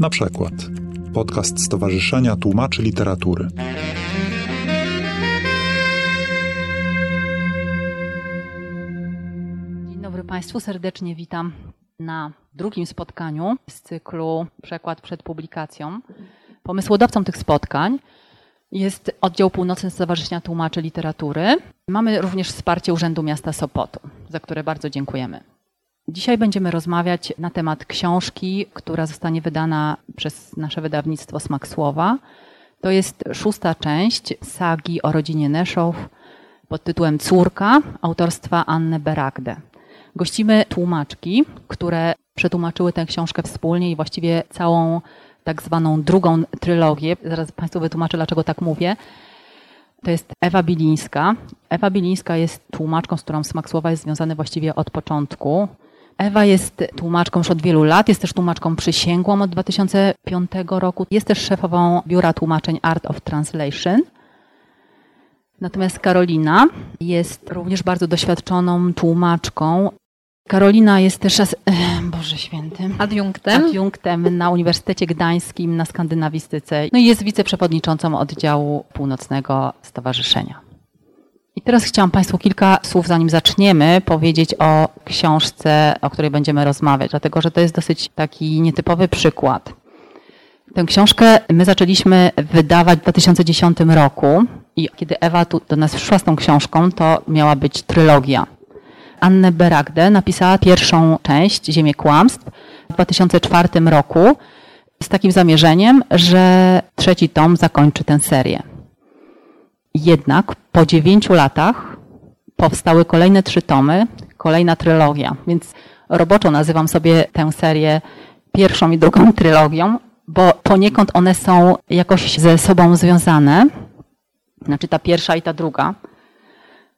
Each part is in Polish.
Na przykład podcast Stowarzyszenia Tłumaczy Literatury. Dzień dobry Państwu, serdecznie witam na drugim spotkaniu z cyklu Przekład przed publikacją. Pomysłodawcą tych spotkań jest oddział północny Stowarzyszenia Tłumaczy Literatury. Mamy również wsparcie Urzędu Miasta Sopotu, za które bardzo dziękujemy. Dzisiaj będziemy rozmawiać na temat książki, która zostanie wydana przez nasze wydawnictwo Smak Słowa. To jest szósta część sagi o rodzinie Neszow pod tytułem Córka autorstwa Anny Beragde. Gościmy tłumaczki, które przetłumaczyły tę książkę wspólnie i właściwie całą tak zwaną drugą trylogię. Zaraz Państwu wytłumaczę, dlaczego tak mówię. To jest Ewa Bilińska. Ewa Bilińska jest tłumaczką, z którą Smak Słowa jest związany właściwie od początku. Ewa jest tłumaczką już od wielu lat, jest też tłumaczką przysięgłą od 2005 roku. Jest też szefową biura tłumaczeń Art of Translation. Natomiast Karolina jest również bardzo doświadczoną tłumaczką. Karolina jest też, Boże Święty, adiunktem. adiunktem na Uniwersytecie Gdańskim na skandynawistyce. No i jest wiceprzewodniczącą oddziału północnego stowarzyszenia. I teraz chciałam Państwu kilka słów, zanim zaczniemy, powiedzieć o książce, o której będziemy rozmawiać, dlatego że to jest dosyć taki nietypowy przykład. Tę książkę my zaczęliśmy wydawać w 2010 roku i kiedy Ewa tu do nas przyszła z tą książką, to miała być trylogia. Annę Beragde napisała pierwszą część, Ziemię Kłamstw, w 2004 roku z takim zamierzeniem, że trzeci tom zakończy tę serię. Jednak po dziewięciu latach powstały kolejne trzy tomy, kolejna trylogia, więc roboczo nazywam sobie tę serię pierwszą i drugą trylogią, bo poniekąd one są jakoś ze sobą związane, znaczy ta pierwsza i ta druga.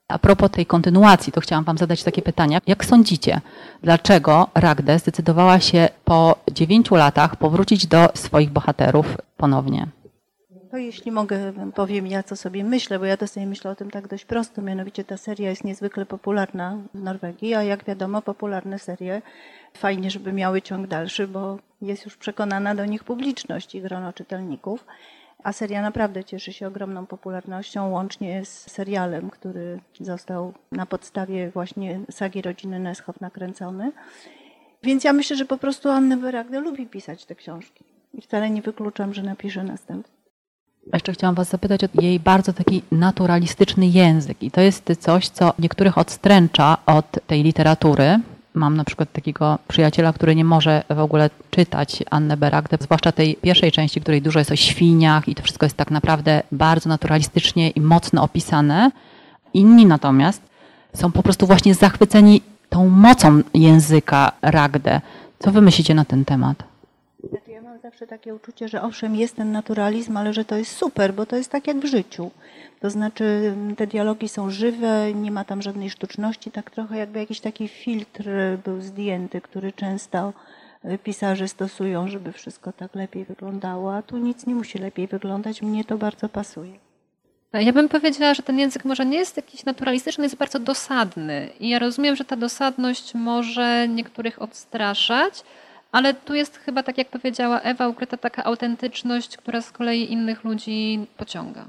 A propos tej kontynuacji, to chciałam Wam zadać takie pytania. Jak sądzicie, dlaczego Ragde zdecydowała się po dziewięciu latach powrócić do swoich bohaterów ponownie? To jeśli mogę, powiem ja, co sobie myślę, bo ja to sobie myślę o tym tak dość prosto. Mianowicie ta seria jest niezwykle popularna w Norwegii, a jak wiadomo, popularne serie fajnie, żeby miały ciąg dalszy, bo jest już przekonana do nich publiczność i grono czytelników. A seria naprawdę cieszy się ogromną popularnością, łącznie z serialem, który został na podstawie właśnie sagi rodziny Neschow nakręcony. Więc ja myślę, że po prostu Anna Beragde lubi pisać te książki. I wcale nie wykluczam, że napisze następne. Jeszcze chciałam Was zapytać o jej bardzo taki naturalistyczny język. I to jest coś, co niektórych odstręcza od tej literatury. Mam na przykład takiego przyjaciela, który nie może w ogóle czytać Annę Beragde, zwłaszcza tej pierwszej części, w której dużo jest o świniach i to wszystko jest tak naprawdę bardzo naturalistycznie i mocno opisane. Inni natomiast są po prostu właśnie zachwyceni tą mocą języka Ragde. Co wy myślicie na ten temat? Zawsze takie uczucie, że owszem, jest ten naturalizm, ale że to jest super, bo to jest tak jak w życiu. To znaczy te dialogi są żywe, nie ma tam żadnej sztuczności, tak trochę jakby jakiś taki filtr był zdjęty, który często pisarze stosują, żeby wszystko tak lepiej wyglądało, a tu nic nie musi lepiej wyglądać, mnie to bardzo pasuje. Ja bym powiedziała, że ten język może nie jest jakiś naturalistyczny, jest bardzo dosadny. I ja rozumiem, że ta dosadność może niektórych odstraszać, ale tu jest chyba, tak jak powiedziała Ewa, ukryta taka autentyczność, która z kolei innych ludzi pociąga.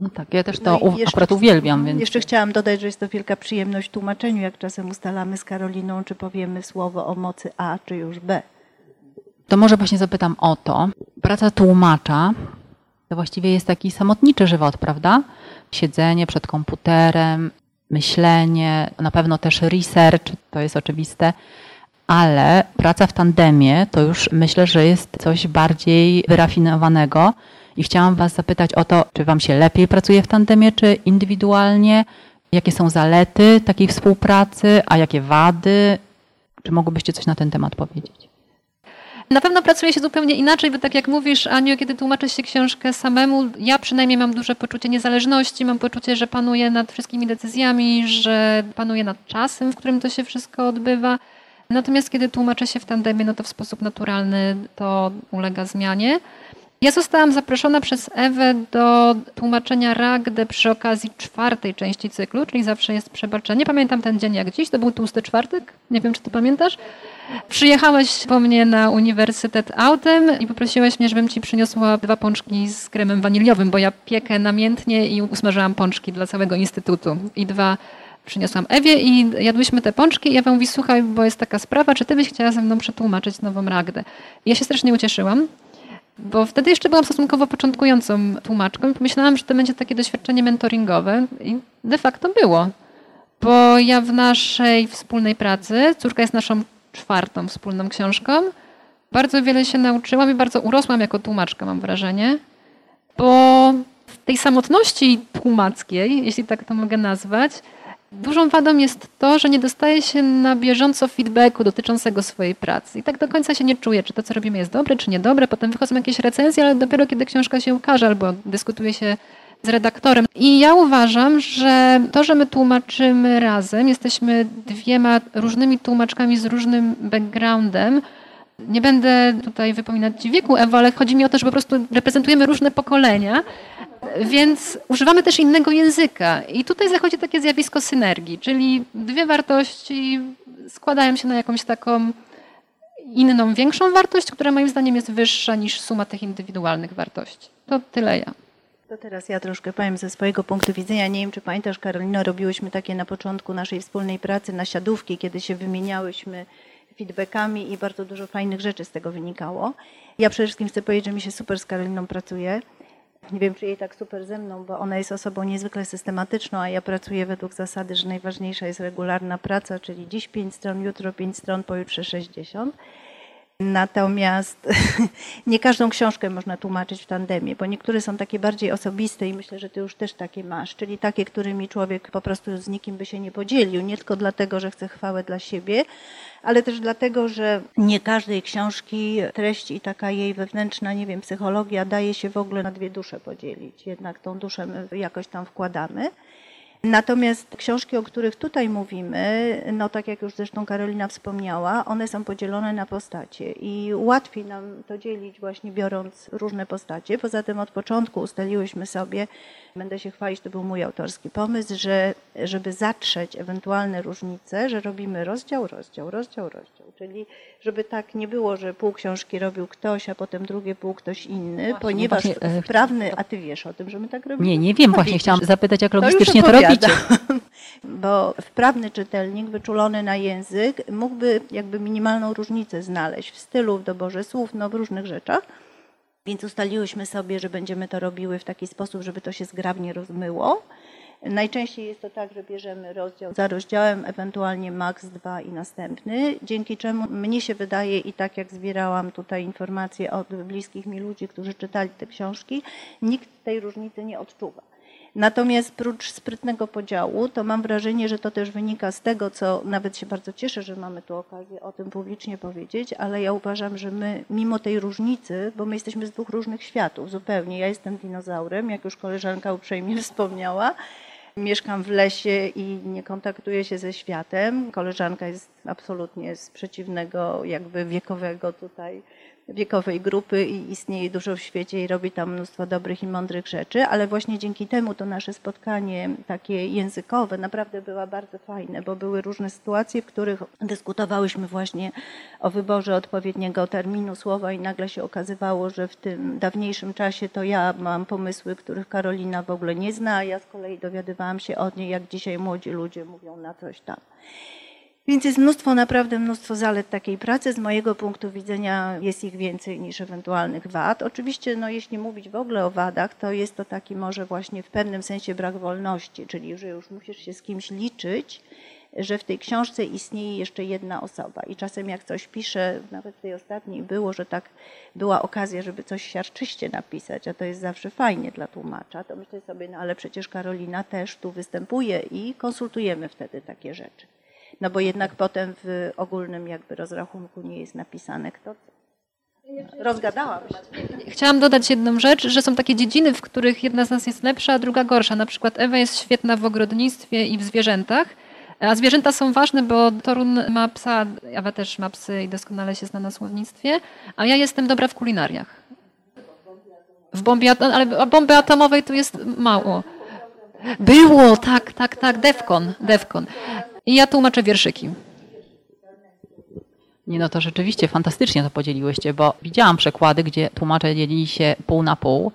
No tak, ja też to no akurat uwielbiam. Więc... Jeszcze chciałam dodać, że jest to wielka przyjemność w tłumaczeniu, jak czasem ustalamy z Karoliną, czy powiemy słowo o mocy A, czy już B. To może właśnie zapytam o to. Praca tłumacza to właściwie jest taki samotniczy żywot, prawda? Siedzenie przed komputerem, myślenie, na pewno też research, to jest oczywiste ale praca w tandemie to już myślę, że jest coś bardziej wyrafinowanego. I chciałam Was zapytać o to, czy Wam się lepiej pracuje w tandemie, czy indywidualnie? Jakie są zalety takiej współpracy, a jakie wady? Czy mogłybyście coś na ten temat powiedzieć? Na pewno pracuje się zupełnie inaczej, bo tak jak mówisz, Aniu, kiedy tłumaczysz się książkę samemu, ja przynajmniej mam duże poczucie niezależności, mam poczucie, że panuję nad wszystkimi decyzjami, że panuję nad czasem, w którym to się wszystko odbywa. Natomiast kiedy tłumaczę się w tandemie, no to w sposób naturalny to ulega zmianie. Ja zostałam zaproszona przez Ewę do tłumaczenia Ragdę przy okazji czwartej części cyklu, czyli zawsze jest przebaczenie. Pamiętam ten dzień jak dziś, to był tłusty czwartek, nie wiem czy ty pamiętasz. Przyjechałeś po mnie na uniwersytet autem i poprosiłeś mnie, żebym ci przyniosła dwa pączki z kremem waniliowym, bo ja piekę namiętnie i usmażyłam pączki dla całego instytutu. I dwa przyniosłam Ewie i jadłyśmy te pączki i Ewa mówi, słuchaj, bo jest taka sprawa, czy ty byś chciała ze mną przetłumaczyć nową Ragdę? I ja się strasznie ucieszyłam, bo wtedy jeszcze byłam stosunkowo początkującą tłumaczką i pomyślałam, że to będzie takie doświadczenie mentoringowe i de facto było. Bo ja w naszej wspólnej pracy, córka jest naszą czwartą wspólną książką, bardzo wiele się nauczyłam i bardzo urosłam jako tłumaczka, mam wrażenie, bo w tej samotności tłumackiej, jeśli tak to mogę nazwać, Dużą wadą jest to, że nie dostaje się na bieżąco feedbacku dotyczącego swojej pracy. I tak do końca się nie czuje, czy to, co robimy, jest dobre, czy niedobre. Potem wychodzą jakieś recenzje, ale dopiero kiedy książka się ukaże albo dyskutuje się z redaktorem. I ja uważam, że to, że my tłumaczymy razem, jesteśmy dwiema różnymi tłumaczkami z różnym backgroundem, nie będę tutaj wypominać wieku, Ewa, ale chodzi mi o to, że po prostu reprezentujemy różne pokolenia, więc używamy też innego języka. I tutaj zachodzi takie zjawisko synergii, czyli dwie wartości składają się na jakąś taką inną, większą wartość, która moim zdaniem jest wyższa niż suma tych indywidualnych wartości. To tyle ja. To teraz ja troszkę powiem ze swojego punktu widzenia. Nie wiem, czy pamiętasz, Karolino, robiłyśmy takie na początku naszej wspólnej pracy na siadówki, kiedy się wymieniałyśmy feedbackami i bardzo dużo fajnych rzeczy z tego wynikało. Ja przede wszystkim chcę powiedzieć, że mi się super z Karoliną pracuje. Nie wiem, czy jej tak super ze mną, bo ona jest osobą niezwykle systematyczną, a ja pracuję według zasady, że najważniejsza jest regularna praca, czyli dziś 5 stron, jutro 5 stron, pojutrze 60. Natomiast nie każdą książkę można tłumaczyć w tandemie, bo niektóre są takie bardziej osobiste i myślę, że ty już też takie masz, czyli takie, którymi człowiek po prostu z nikim by się nie podzielił, nie tylko dlatego, że chce chwałę dla siebie, ale też dlatego, że nie każdej książki treść i taka jej wewnętrzna, nie wiem, psychologia daje się w ogóle na dwie dusze podzielić. Jednak tą duszę my jakoś tam wkładamy. Natomiast książki, o których tutaj mówimy, no tak jak już zresztą Karolina wspomniała, one są podzielone na postacie i łatwiej nam to dzielić właśnie biorąc różne postacie. Poza tym od początku ustaliłyśmy sobie, będę się chwalić, to był mój autorski pomysł, że żeby zatrzeć ewentualne różnice, że robimy rozdział, rozdział, rozdział, rozdział. Czyli żeby tak nie było, że pół książki robił ktoś, a potem drugie pół ktoś inny, właśnie, ponieważ właśnie, e, wprawny, a ty wiesz o tym, że my tak robimy? Nie, nie wiem, właśnie chciałam zapytać, jak logistycznie to, to robicie. Bo wprawny czytelnik, wyczulony na język, mógłby jakby minimalną różnicę znaleźć w stylu, w doborze słów, no w różnych rzeczach. Więc ustaliłyśmy sobie, że będziemy to robiły w taki sposób, żeby to się zgrabnie rozmyło. Najczęściej jest to tak, że bierzemy rozdział za rozdziałem, ewentualnie maks dwa i następny, dzięki czemu mnie się wydaje i tak jak zbierałam tutaj informacje od bliskich mi ludzi, którzy czytali te książki, nikt tej różnicy nie odczuwa. Natomiast prócz sprytnego podziału, to mam wrażenie, że to też wynika z tego, co nawet się bardzo cieszę, że mamy tu okazję o tym publicznie powiedzieć, ale ja uważam, że my, mimo tej różnicy, bo my jesteśmy z dwóch różnych światów zupełnie. Ja jestem dinozaurem, jak już koleżanka uprzejmie wspomniała. Mieszkam w lesie i nie kontaktuję się ze światem. Koleżanka jest absolutnie z przeciwnego, jakby wiekowego tutaj wiekowej grupy i istnieje dużo w świecie i robi tam mnóstwo dobrych i mądrych rzeczy, ale właśnie dzięki temu to nasze spotkanie takie językowe naprawdę było bardzo fajne, bo były różne sytuacje, w których dyskutowałyśmy właśnie o wyborze odpowiedniego terminu słowa i nagle się okazywało, że w tym dawniejszym czasie to ja mam pomysły, których Karolina w ogóle nie zna, a ja z kolei dowiadywałam się od niej, jak dzisiaj młodzi ludzie mówią na coś tam. Więc jest mnóstwo, naprawdę mnóstwo zalet takiej pracy. Z mojego punktu widzenia jest ich więcej niż ewentualnych wad. Oczywiście, no, jeśli mówić w ogóle o wadach, to jest to taki może właśnie w pewnym sensie brak wolności, czyli że już musisz się z kimś liczyć, że w tej książce istnieje jeszcze jedna osoba. I czasem jak coś piszę, nawet w tej ostatniej było, że tak była okazja, żeby coś siarczyście napisać, a to jest zawsze fajnie dla tłumacza, to myślę sobie, no ale przecież Karolina też tu występuje i konsultujemy wtedy takie rzeczy no bo jednak potem w ogólnym jakby rozrachunku nie jest napisane kto. Rozgadałam się. Chciałam dodać jedną rzecz, że są takie dziedziny, w których jedna z nas jest lepsza, a druga gorsza. Na przykład Ewa jest świetna w ogrodnictwie i w zwierzętach, a zwierzęta są ważne, bo Torun ma psa, Ewa też ma psy i doskonale się zna na słownictwie, a ja jestem dobra w kulinariach. W bombie, ale bomby atomowej tu jest mało. Było, tak, tak, tak, Defcon, Defcon. I ja tłumaczę wierszyki. Nie no, to rzeczywiście fantastycznie to podzieliłyście, bo widziałam przekłady, gdzie tłumacze dzielili się pół na pół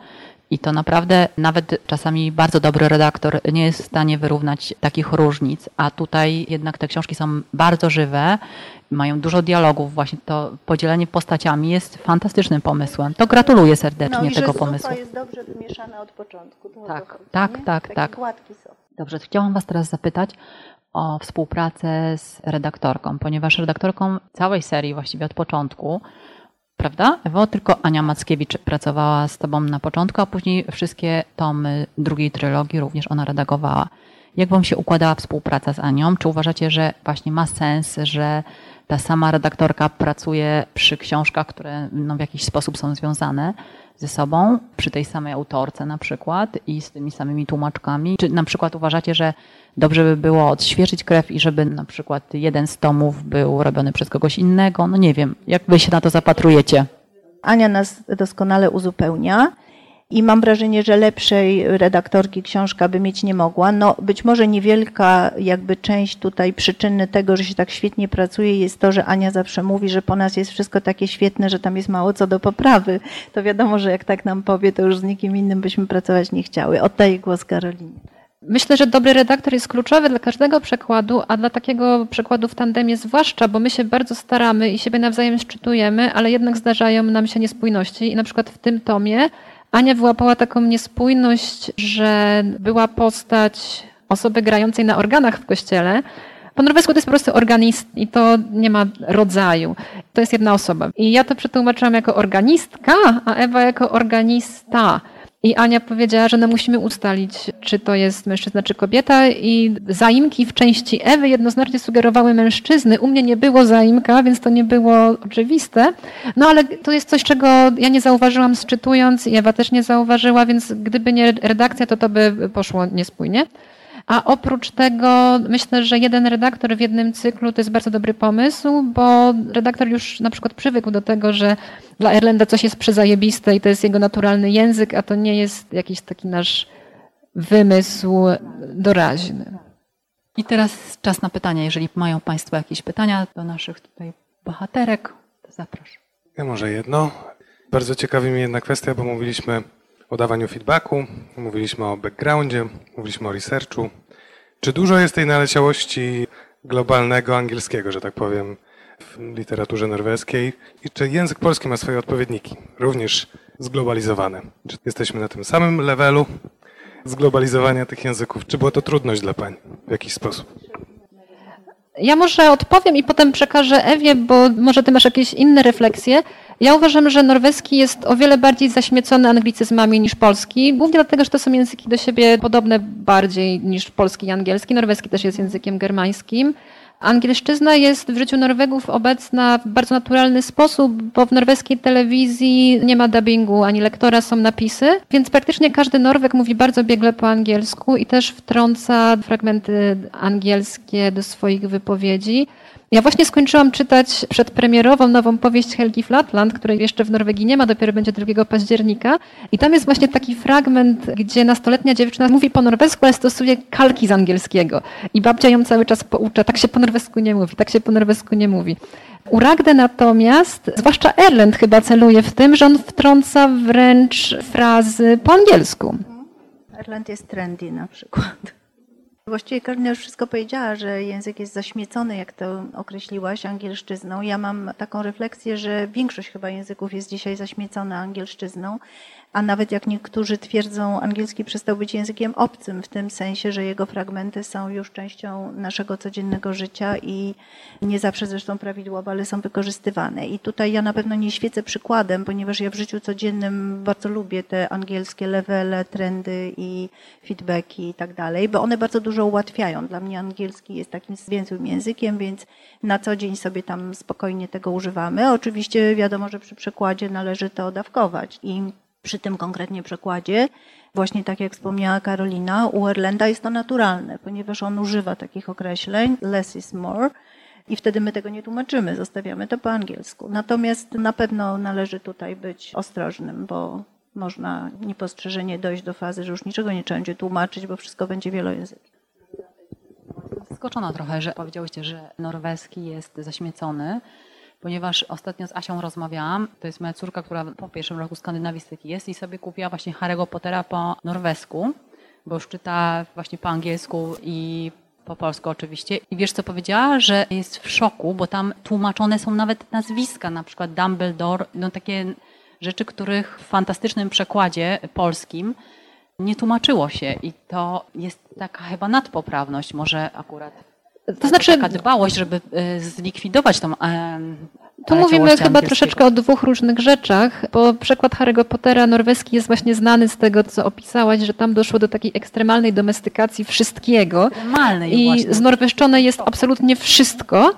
i to naprawdę nawet czasami bardzo dobry redaktor nie jest w stanie wyrównać takich różnic, a tutaj jednak te książki są bardzo żywe, mają dużo dialogów, właśnie to podzielenie postaciami jest fantastycznym pomysłem. To gratuluję serdecznie no i tego pomysłu. Zupa jest dobrze wymieszana od początku. Tak, tak, nie? tak, Taki tak. gładki sos. Dobrze, chciałam Was teraz zapytać o współpracę z redaktorką, ponieważ redaktorką całej serii właściwie od początku, prawda? Ewo, tylko Ania Mackiewicz pracowała z Tobą na początku, a później wszystkie tomy drugiej trylogii również ona redagowała. Jak Wam się układała współpraca z Anią? Czy uważacie, że właśnie ma sens, że ta sama redaktorka pracuje przy książkach, które no, w jakiś sposób są związane ze sobą, przy tej samej autorce na przykład i z tymi samymi tłumaczkami? Czy na przykład uważacie, że dobrze by było odświeżyć krew i żeby na przykład jeden z tomów był robiony przez kogoś innego? No nie wiem, jak Wy się na to zapatrujecie? Ania nas doskonale uzupełnia i mam wrażenie, że lepszej redaktorki książka by mieć nie mogła. No, być może niewielka jakby część tutaj przyczyny tego, że się tak świetnie pracuje jest to, że Ania zawsze mówi, że po nas jest wszystko takie świetne, że tam jest mało co do poprawy. To wiadomo, że jak tak nam powie, to już z nikim innym byśmy pracować nie chciały. Oddaję głos Karolinie. Myślę, że dobry redaktor jest kluczowy dla każdego przekładu, a dla takiego przekładu w tandemie zwłaszcza, bo my się bardzo staramy i siebie nawzajem szczytujemy, ale jednak zdarzają nam się niespójności. I na przykład w tym tomie Ania wyłapała taką niespójność, że była postać osoby grającej na organach w kościele. Po norwesku to jest po prostu organist i to nie ma rodzaju. To jest jedna osoba. I ja to przetłumaczyłam jako organistka, a Ewa jako organista. I Ania powiedziała, że no musimy ustalić, czy to jest mężczyzna, czy kobieta. I zaimki w części Ewy jednoznacznie sugerowały mężczyzny. U mnie nie było zaimka, więc to nie było oczywiste. No ale to jest coś, czego ja nie zauważyłam sczytując i Ewa też nie zauważyła, więc gdyby nie redakcja, to to by poszło niespójnie. A oprócz tego myślę, że jeden redaktor w jednym cyklu to jest bardzo dobry pomysł, bo redaktor już na przykład przywykł do tego, że dla Erlenda coś jest przezajebiste i to jest jego naturalny język, a to nie jest jakiś taki nasz wymysł doraźny. I teraz czas na pytania. Jeżeli mają Państwo jakieś pytania do naszych tutaj bohaterek, to zapraszam. Ja może jedno. Bardzo ciekawi mnie jedna kwestia, bo mówiliśmy o dawaniu feedbacku, mówiliśmy o backgroundzie, mówiliśmy o researchu. Czy dużo jest tej naleciałości globalnego angielskiego, że tak powiem, w literaturze norweskiej? I czy język polski ma swoje odpowiedniki, również zglobalizowane? Czy jesteśmy na tym samym levelu zglobalizowania tych języków? Czy była to trudność dla Pań w jakiś sposób? Ja może odpowiem i potem przekażę Ewie, bo może ty masz jakieś inne refleksje. Ja uważam, że norweski jest o wiele bardziej zaśmiecony anglicyzmami niż polski, głównie dlatego, że to są języki do siebie podobne bardziej niż polski i angielski. Norweski też jest językiem germańskim. Angielszczyzna jest w życiu Norwegów obecna w bardzo naturalny sposób, bo w norweskiej telewizji nie ma dubbingu ani lektora, są napisy, więc praktycznie każdy Norweg mówi bardzo biegle po angielsku i też wtrąca fragmenty angielskie do swoich wypowiedzi. Ja właśnie skończyłam czytać przedpremierową nową powieść Helgi Flatland, której jeszcze w Norwegii nie ma, dopiero będzie 2 października. I tam jest właśnie taki fragment, gdzie nastoletnia dziewczyna mówi po norwesku, ale stosuje kalki z angielskiego. I babcia ją cały czas poucza, tak się po norwesku nie mówi, tak się po norwesku nie mówi. U Ragde natomiast, zwłaszcza Erlend chyba celuje w tym, że on wtrąca wręcz frazy po angielsku. Erland jest trendy na przykład. Właściwie Karolina już wszystko powiedziała, że język jest zaśmiecony, jak to określiłaś, angielszczyzną. Ja mam taką refleksję, że większość chyba języków jest dzisiaj zaśmiecona angielszczyzną, a nawet jak niektórzy twierdzą, angielski przestał być językiem obcym, w tym sensie, że jego fragmenty są już częścią naszego codziennego życia i nie zawsze zresztą prawidłowo, ale są wykorzystywane. I tutaj ja na pewno nie świecę przykładem, ponieważ ja w życiu codziennym bardzo lubię te angielskie levele, trendy i feedbacki i tak dalej, bo one bardzo dużo ułatwiają. Dla mnie angielski jest takim zwięzłym językiem, więc na co dzień sobie tam spokojnie tego używamy. Oczywiście wiadomo, że przy przekładzie należy to dawkować i przy tym konkretnie przekładzie, właśnie tak jak wspomniała Karolina, u Erlenda jest to naturalne, ponieważ on używa takich określeń, less is more, i wtedy my tego nie tłumaczymy, zostawiamy to po angielsku. Natomiast na pewno należy tutaj być ostrożnym, bo można niepostrzeżenie dojść do fazy, że już niczego nie trzeba będzie tłumaczyć, bo wszystko będzie wielojęzyczne. Zaskoczona trochę, że powiedziałyście, że norweski jest zaśmiecony, ponieważ ostatnio z Asią rozmawiałam. To jest moja córka, która po pierwszym roku skandynawistyki jest i sobie kupiła właśnie Harry'ego Pottera po norwesku, bo już czyta właśnie po angielsku i po polsku oczywiście. I wiesz co powiedziała? Że jest w szoku, bo tam tłumaczone są nawet nazwiska, na przykład Dumbledore, no takie rzeczy, których w fantastycznym przekładzie polskim nie tłumaczyło się i to jest taka chyba nadpoprawność może akurat. To znaczy, taka dbałość, żeby y, zlikwidować tą tu mówimy chyba troszeczkę o dwóch różnych rzeczach, bo przekład Harry'ego Pottera norweski jest właśnie znany z tego, co opisałaś, że tam doszło do takiej ekstremalnej domestykacji wszystkiego. Ekstremalnej I właśnie. znorweszczone jest absolutnie wszystko.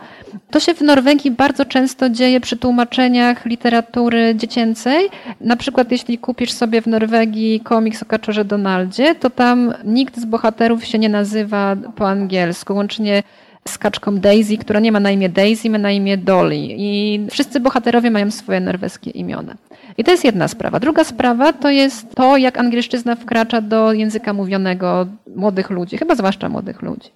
To się w Norwegii bardzo często dzieje przy tłumaczeniach literatury dziecięcej. Na przykład jeśli kupisz sobie w Norwegii komiks o kaczorze Donaldzie, to tam nikt z bohaterów się nie nazywa po angielsku, łącznie z kaczką Daisy, która nie ma na imię Daisy, ma na imię Dolly. I wszyscy bohaterowie mają swoje norweskie imiona. I to jest jedna sprawa. Druga sprawa to jest to, jak angielszczyzna wkracza do języka mówionego młodych ludzi, chyba zwłaszcza młodych ludzi.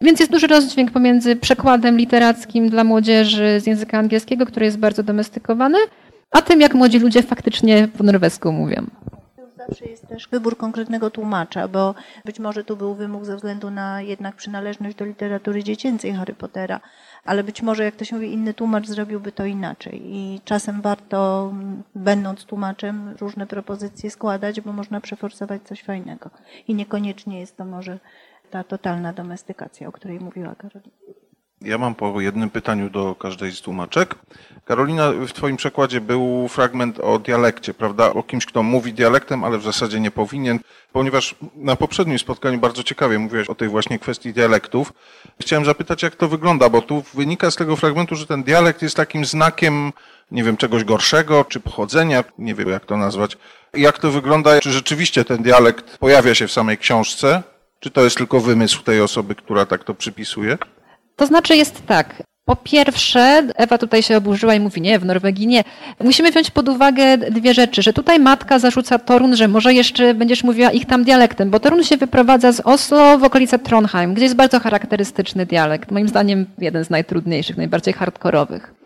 Więc jest duży rozdźwięk pomiędzy przekładem literackim dla młodzieży z języka angielskiego, który jest bardzo domestykowany, a tym, jak młodzi ludzie faktycznie po norwesku mówią. Zawsze jest też wybór konkretnego tłumacza, bo być może tu był wymóg ze względu na jednak przynależność do literatury dziecięcej Harry Pottera, ale być może, jak to się mówi, inny tłumacz zrobiłby to inaczej. I czasem warto, będąc tłumaczem, różne propozycje składać, bo można przeforsować coś fajnego. I niekoniecznie jest to może ta totalna domestykacja, o której mówiła Karolina. Ja mam po jednym pytaniu do każdej z tłumaczek. Karolina, w Twoim przekładzie był fragment o dialekcie, prawda? O kimś, kto mówi dialektem, ale w zasadzie nie powinien, ponieważ na poprzednim spotkaniu bardzo ciekawie mówiłeś o tej właśnie kwestii dialektów. Chciałem zapytać, jak to wygląda, bo tu wynika z tego fragmentu, że ten dialekt jest takim znakiem, nie wiem, czegoś gorszego, czy pochodzenia, nie wiem jak to nazwać. Jak to wygląda? Czy rzeczywiście ten dialekt pojawia się w samej książce? Czy to jest tylko wymysł tej osoby, która tak to przypisuje? To znaczy jest tak. Po pierwsze, Ewa tutaj się oburzyła i mówi, nie, w Norwegii nie. Musimy wziąć pod uwagę dwie rzeczy, że tutaj matka zarzuca Torun, że może jeszcze będziesz mówiła ich tam dialektem, bo Torun się wyprowadza z Oslo w okolice Trondheim, gdzie jest bardzo charakterystyczny dialekt. Moim zdaniem jeden z najtrudniejszych, najbardziej hardkorowych.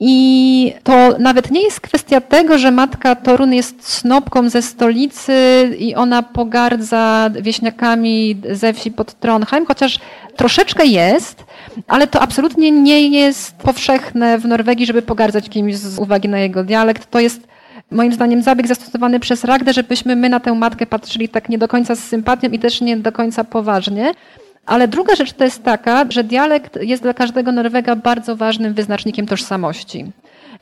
I to nawet nie jest kwestia tego, że matka Torun jest snopką ze stolicy i ona pogardza wieśniakami ze wsi pod Trondheim, chociaż troszeczkę jest, ale to absolutnie nie jest powszechne w Norwegii, żeby pogardzać kimś z uwagi na jego dialekt. To jest moim zdaniem zabieg zastosowany przez Ragdę, żebyśmy my na tę matkę patrzyli tak nie do końca z sympatią i też nie do końca poważnie. Ale druga rzecz to jest taka, że dialekt jest dla każdego Norwega bardzo ważnym wyznacznikiem tożsamości.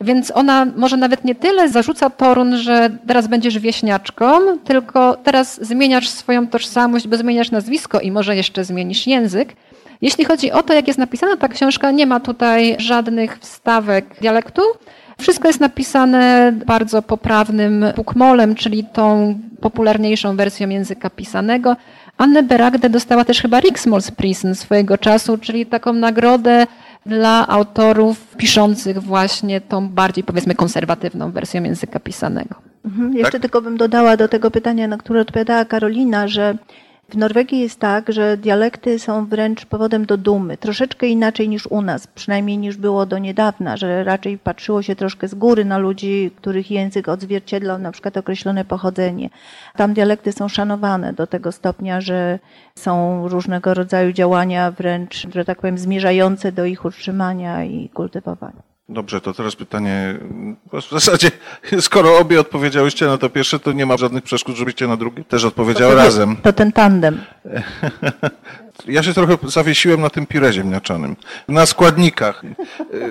Więc ona może nawet nie tyle zarzuca Torun, że teraz będziesz wieśniaczką, tylko teraz zmieniasz swoją tożsamość, bo zmieniasz nazwisko i może jeszcze zmienisz język. Jeśli chodzi o to, jak jest napisana ta książka, nie ma tutaj żadnych wstawek dialektu. Wszystko jest napisane bardzo poprawnym bukmolem, czyli tą popularniejszą wersją języka pisanego. Anne Beragde dostała też chyba Riksmålsprisen swojego czasu, czyli taką nagrodę dla autorów piszących właśnie tą bardziej powiedzmy konserwatywną wersją języka pisanego. Mhm. Jeszcze tak? tylko bym dodała do tego pytania, na które odpowiadała Karolina, że w Norwegii jest tak, że dialekty są wręcz powodem do dumy. Troszeczkę inaczej niż u nas, przynajmniej niż było do niedawna, że raczej patrzyło się troszkę z góry na ludzi, których język odzwierciedlał na przykład określone pochodzenie. Tam dialekty są szanowane do tego stopnia, że są różnego rodzaju działania wręcz, że tak powiem, zmierzające do ich utrzymania i kultywowania. Dobrze, to teraz pytanie. W zasadzie, skoro obie odpowiedziałyście na to pierwsze, to nie ma żadnych przeszkód, żebyście na drugie też odpowiedziały to, razem. To ten tandem. Ja się trochę zawiesiłem na tym pire ziemniaczanym, na składnikach.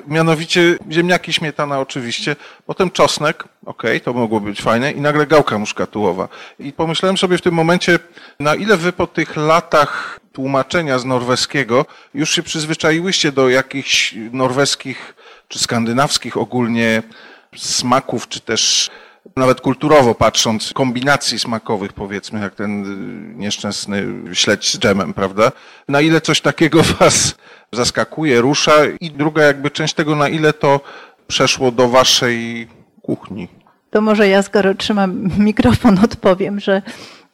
Mianowicie ziemniaki, śmietana oczywiście, potem czosnek, okej, okay, to mogło być fajne, i nagle gałka muszkatułowa. I pomyślałem sobie w tym momencie, na ile wy po tych latach tłumaczenia z norweskiego już się przyzwyczaiłyście do jakichś norweskich czy skandynawskich ogólnie smaków, czy też nawet kulturowo patrząc, kombinacji smakowych powiedzmy, jak ten nieszczęsny śledź z dżemem, prawda? Na ile coś takiego was zaskakuje, rusza i druga jakby część tego, na ile to przeszło do waszej kuchni? To może ja, skoro trzymam mikrofon, odpowiem, że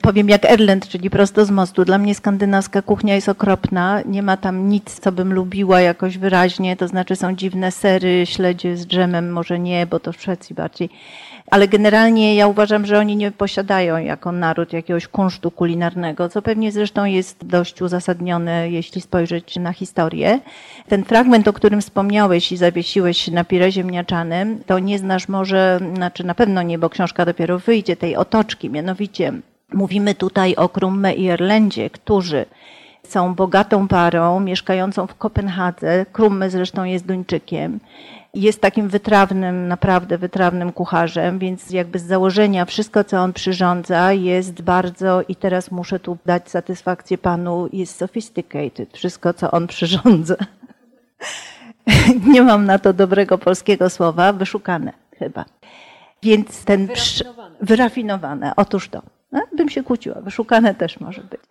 powiem jak Erlend, czyli prosto z mostu. Dla mnie skandynawska kuchnia jest okropna. Nie ma tam nic, co bym lubiła jakoś wyraźnie. To znaczy są dziwne sery, śledzie z dżemem, może nie, bo to w Szwecji bardziej. Ale generalnie ja uważam, że oni nie posiadają jako naród jakiegoś kunsztu kulinarnego, co pewnie zresztą jest dość uzasadnione, jeśli spojrzeć na historię. Ten fragment, o którym wspomniałeś i zawiesiłeś na pire ziemniaczanym, to nie znasz może, znaczy na pewno nie, bo książka dopiero wyjdzie, tej otoczki, mianowicie Mówimy tutaj o Krumme i Erlendzie, którzy są bogatą parą mieszkającą w Kopenhadze. Krumme zresztą jest Duńczykiem. Jest takim wytrawnym, naprawdę wytrawnym kucharzem, więc jakby z założenia wszystko, co on przyrządza, jest bardzo, i teraz muszę tu dać satysfakcję panu, jest sophisticated. Wszystko, co on przyrządza. Nie mam na to dobrego polskiego słowa, wyszukane chyba. Więc ten wyrafinowane. wyrafinowane. Otóż to. Bym się kłóciła, wyszukane też może być.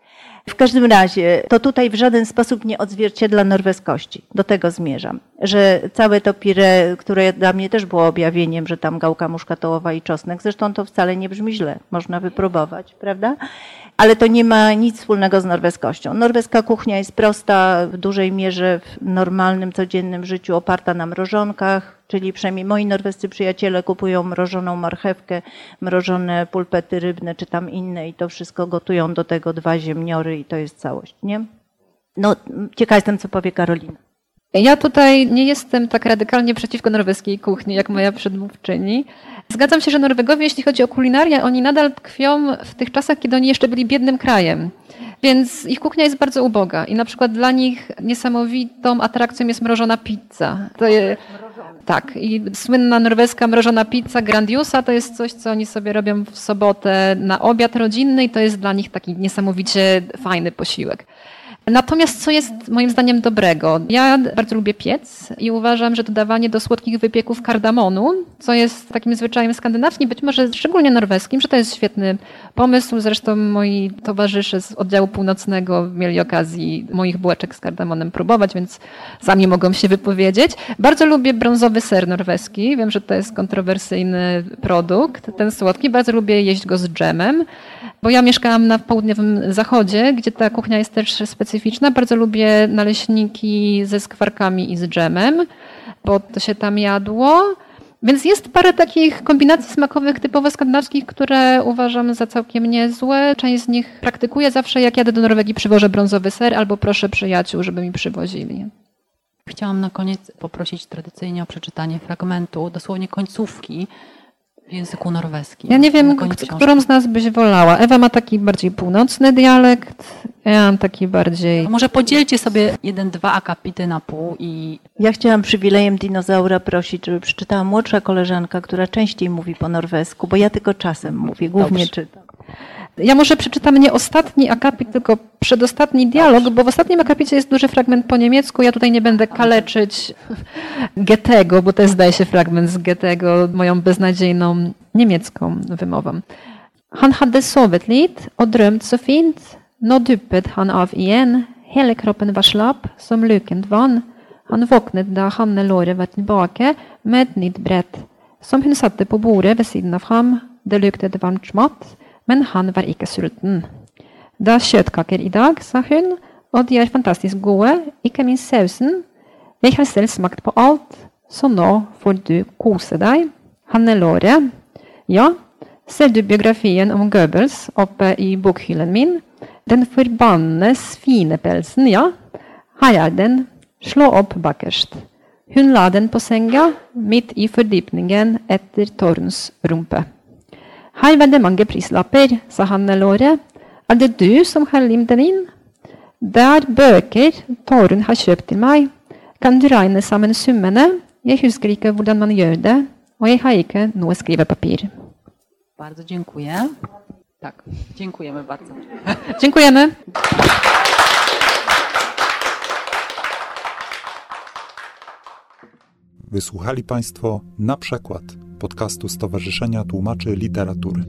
W każdym razie to tutaj w żaden sposób nie odzwierciedla norweskości. Do tego zmierzam. Że całe to pire, które dla mnie też było objawieniem, że tam gałka muszkatołowa i czosnek, zresztą to wcale nie brzmi źle, można wypróbować, prawda? ale to nie ma nic wspólnego z norweskością. Norweska kuchnia jest prosta, w dużej mierze w normalnym, codziennym życiu oparta na mrożonkach, czyli przynajmniej moi norwescy przyjaciele kupują mrożoną marchewkę, mrożone pulpety rybne czy tam inne i to wszystko gotują do tego dwa ziemniory i to jest całość, nie? No, ciekawa jestem, co powie Karolina. Ja tutaj nie jestem tak radykalnie przeciwko norweskiej kuchni, jak moja przedmówczyni. Zgadzam się, że Norwegowie, jeśli chodzi o kulinarię, oni nadal tkwią w tych czasach, kiedy oni jeszcze byli biednym krajem. Więc ich kuchnia jest bardzo uboga i na przykład dla nich niesamowitą atrakcją jest mrożona pizza. To tak, i słynna norweska mrożona pizza Grandiusa to jest coś, co oni sobie robią w sobotę na obiad rodzinny i to jest dla nich taki niesamowicie fajny posiłek. Natomiast co jest moim zdaniem dobrego? Ja bardzo lubię piec i uważam, że dodawanie do słodkich wypieków kardamonu, co jest takim zwyczajem skandynawskim, być może szczególnie norweskim, że to jest świetny pomysł. Zresztą moi towarzysze z oddziału północnego mieli okazji moich bułeczek z kardamonem próbować, więc sami mogą się wypowiedzieć. Bardzo lubię brązowy ser norweski. Wiem, że to jest kontrowersyjny produkt, ten słodki. Bardzo lubię jeść go z dżemem, bo ja mieszkałam na południowym zachodzie, gdzie ta kuchnia jest też specyficzna. Bardzo lubię naleśniki ze skwarkami i z dżemem, bo to się tam jadło. Więc jest parę takich kombinacji smakowych typowo skandynawskich, które uważam za całkiem niezłe. Część z nich praktykuję zawsze, jak jadę do Norwegii, przywożę brązowy ser albo proszę przyjaciół, żeby mi przywozili. Chciałam na koniec poprosić tradycyjnie o przeczytanie fragmentu, dosłownie końcówki w języku norweskim. Ja nie wiem, którą z nas byś wolała. Ewa ma taki bardziej północny dialekt, ja mam taki bardziej... A może podzielcie sobie jeden, dwa akapity na pół i... Ja chciałam przywilejem dinozaura prosić, żeby przeczytała młodsza koleżanka, która częściej mówi po norwesku, bo ja tylko czasem mówię, głównie Dobrze. czytam. Ja może przeczytam nie ostatni akapit, tylko przedostatni dialog, bo w ostatnim akapicie jest duży fragment po niemiecku. Ja tutaj nie będę kaleczyć Goethego, bo to jest, zdaje się, fragment z Goethego, moją beznadziejną niemiecką wymową. Han hade sovit lit och drömt så fint. Nå duppet han av igjen. Hele kroppen var slapp som lukent vann. Han våknet da hannelåret var tilbake med et nytt brett, som hun satte på bordet ved siden av ham. Det luktet varmt smått men han var ikke sulten. Det er kjøttkaker i dag, sa hun, og de er fantastisk gode, ikke minst sausen. Jeg har selv smakt på alt, så nå får du kose deg. Hannelåret. Ja, ser du biografien om Goebbels oppe i bokhyllen min? Den forbannede svinepelsen, ja. Her er den. Slå opp bakerst. Hun la den på senga, midt i fordypningen etter Torns rumpe. Her var det mange prislapper, sa Hannelore. Er det du som har limt den inn? Det er bøker Torunn har kjøpt til meg. Kan du regne sammen summene? Jeg husker ikke hvordan man gjør det, og jeg har ikke noe skrivepapir. Bardzo dziękuję. Tak, dziękujemy bardzo. Dziękujemy. Wysłuchali Państwo na przykład podcastu Stowarzyszenia Tłumaczy Literatury.